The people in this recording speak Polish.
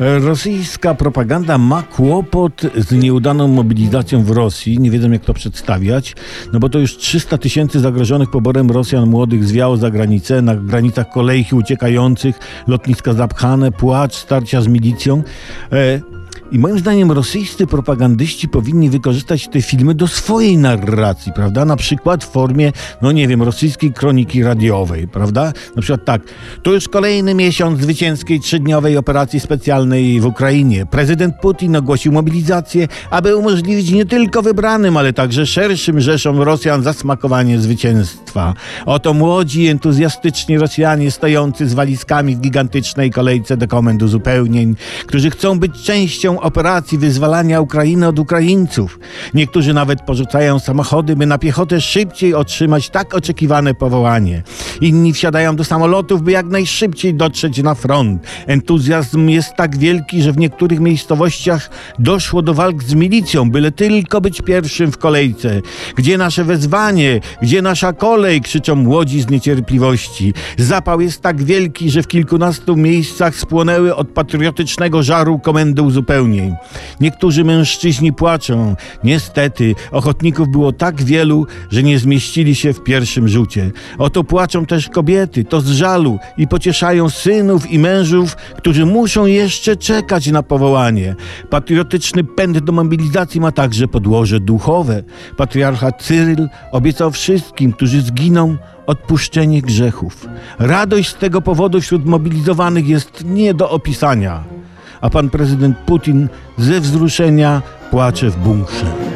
Rosyjska propaganda ma kłopot z nieudaną mobilizacją w Rosji. Nie wiedzą, jak to przedstawiać, no bo to już 300 tysięcy zagrożonych poborem Rosjan młodych zwiało za granicę, na granicach kolejki uciekających, lotniska zapchane, płacz, starcia z milicją. I moim zdaniem rosyjscy propagandyści powinni wykorzystać te filmy do swojej narracji, prawda? Na przykład w formie, no nie wiem, rosyjskiej kroniki radiowej, prawda? Na przykład tak, to już kolejny miesiąc zwycięskiej trzydniowej operacji specjalnej w Ukrainie. Prezydent Putin ogłosił mobilizację, aby umożliwić nie tylko wybranym, ale także szerszym rzeszom Rosjan zasmakowanie zwycięstwa. Oto młodzi, entuzjastyczni Rosjanie stojący z walizkami w gigantycznej kolejce do komend uzupełnień, którzy chcą być częścią operacji wyzwalania Ukrainy od Ukraińców. Niektórzy nawet porzucają samochody, by na piechotę szybciej otrzymać tak oczekiwane powołanie. Inni wsiadają do samolotów, by jak najszybciej dotrzeć na front. Entuzjazm jest tak wielki, że w niektórych miejscowościach doszło do walk z milicją, byle tylko być pierwszym w kolejce. Gdzie nasze wezwanie? Gdzie nasza kolej? krzyczą młodzi z niecierpliwości. Zapał jest tak wielki, że w kilkunastu miejscach spłonęły od patriotycznego żaru komendy uzupełnień. Niektórzy mężczyźni płaczą. Niestety, ochotników było tak wielu, że nie zmieścili się w pierwszym rzucie. Oto płaczą też kobiety, to z żalu i pocieszają synów i mężów, którzy muszą jeszcze czekać na powołanie. Patriotyczny pęd do mobilizacji ma także podłoże duchowe. Patriarcha Cyryl obiecał wszystkim, którzy zginą, odpuszczenie grzechów. Radość z tego powodu wśród mobilizowanych jest nie do opisania a pan prezydent Putin ze wzruszenia płacze w bunkrze.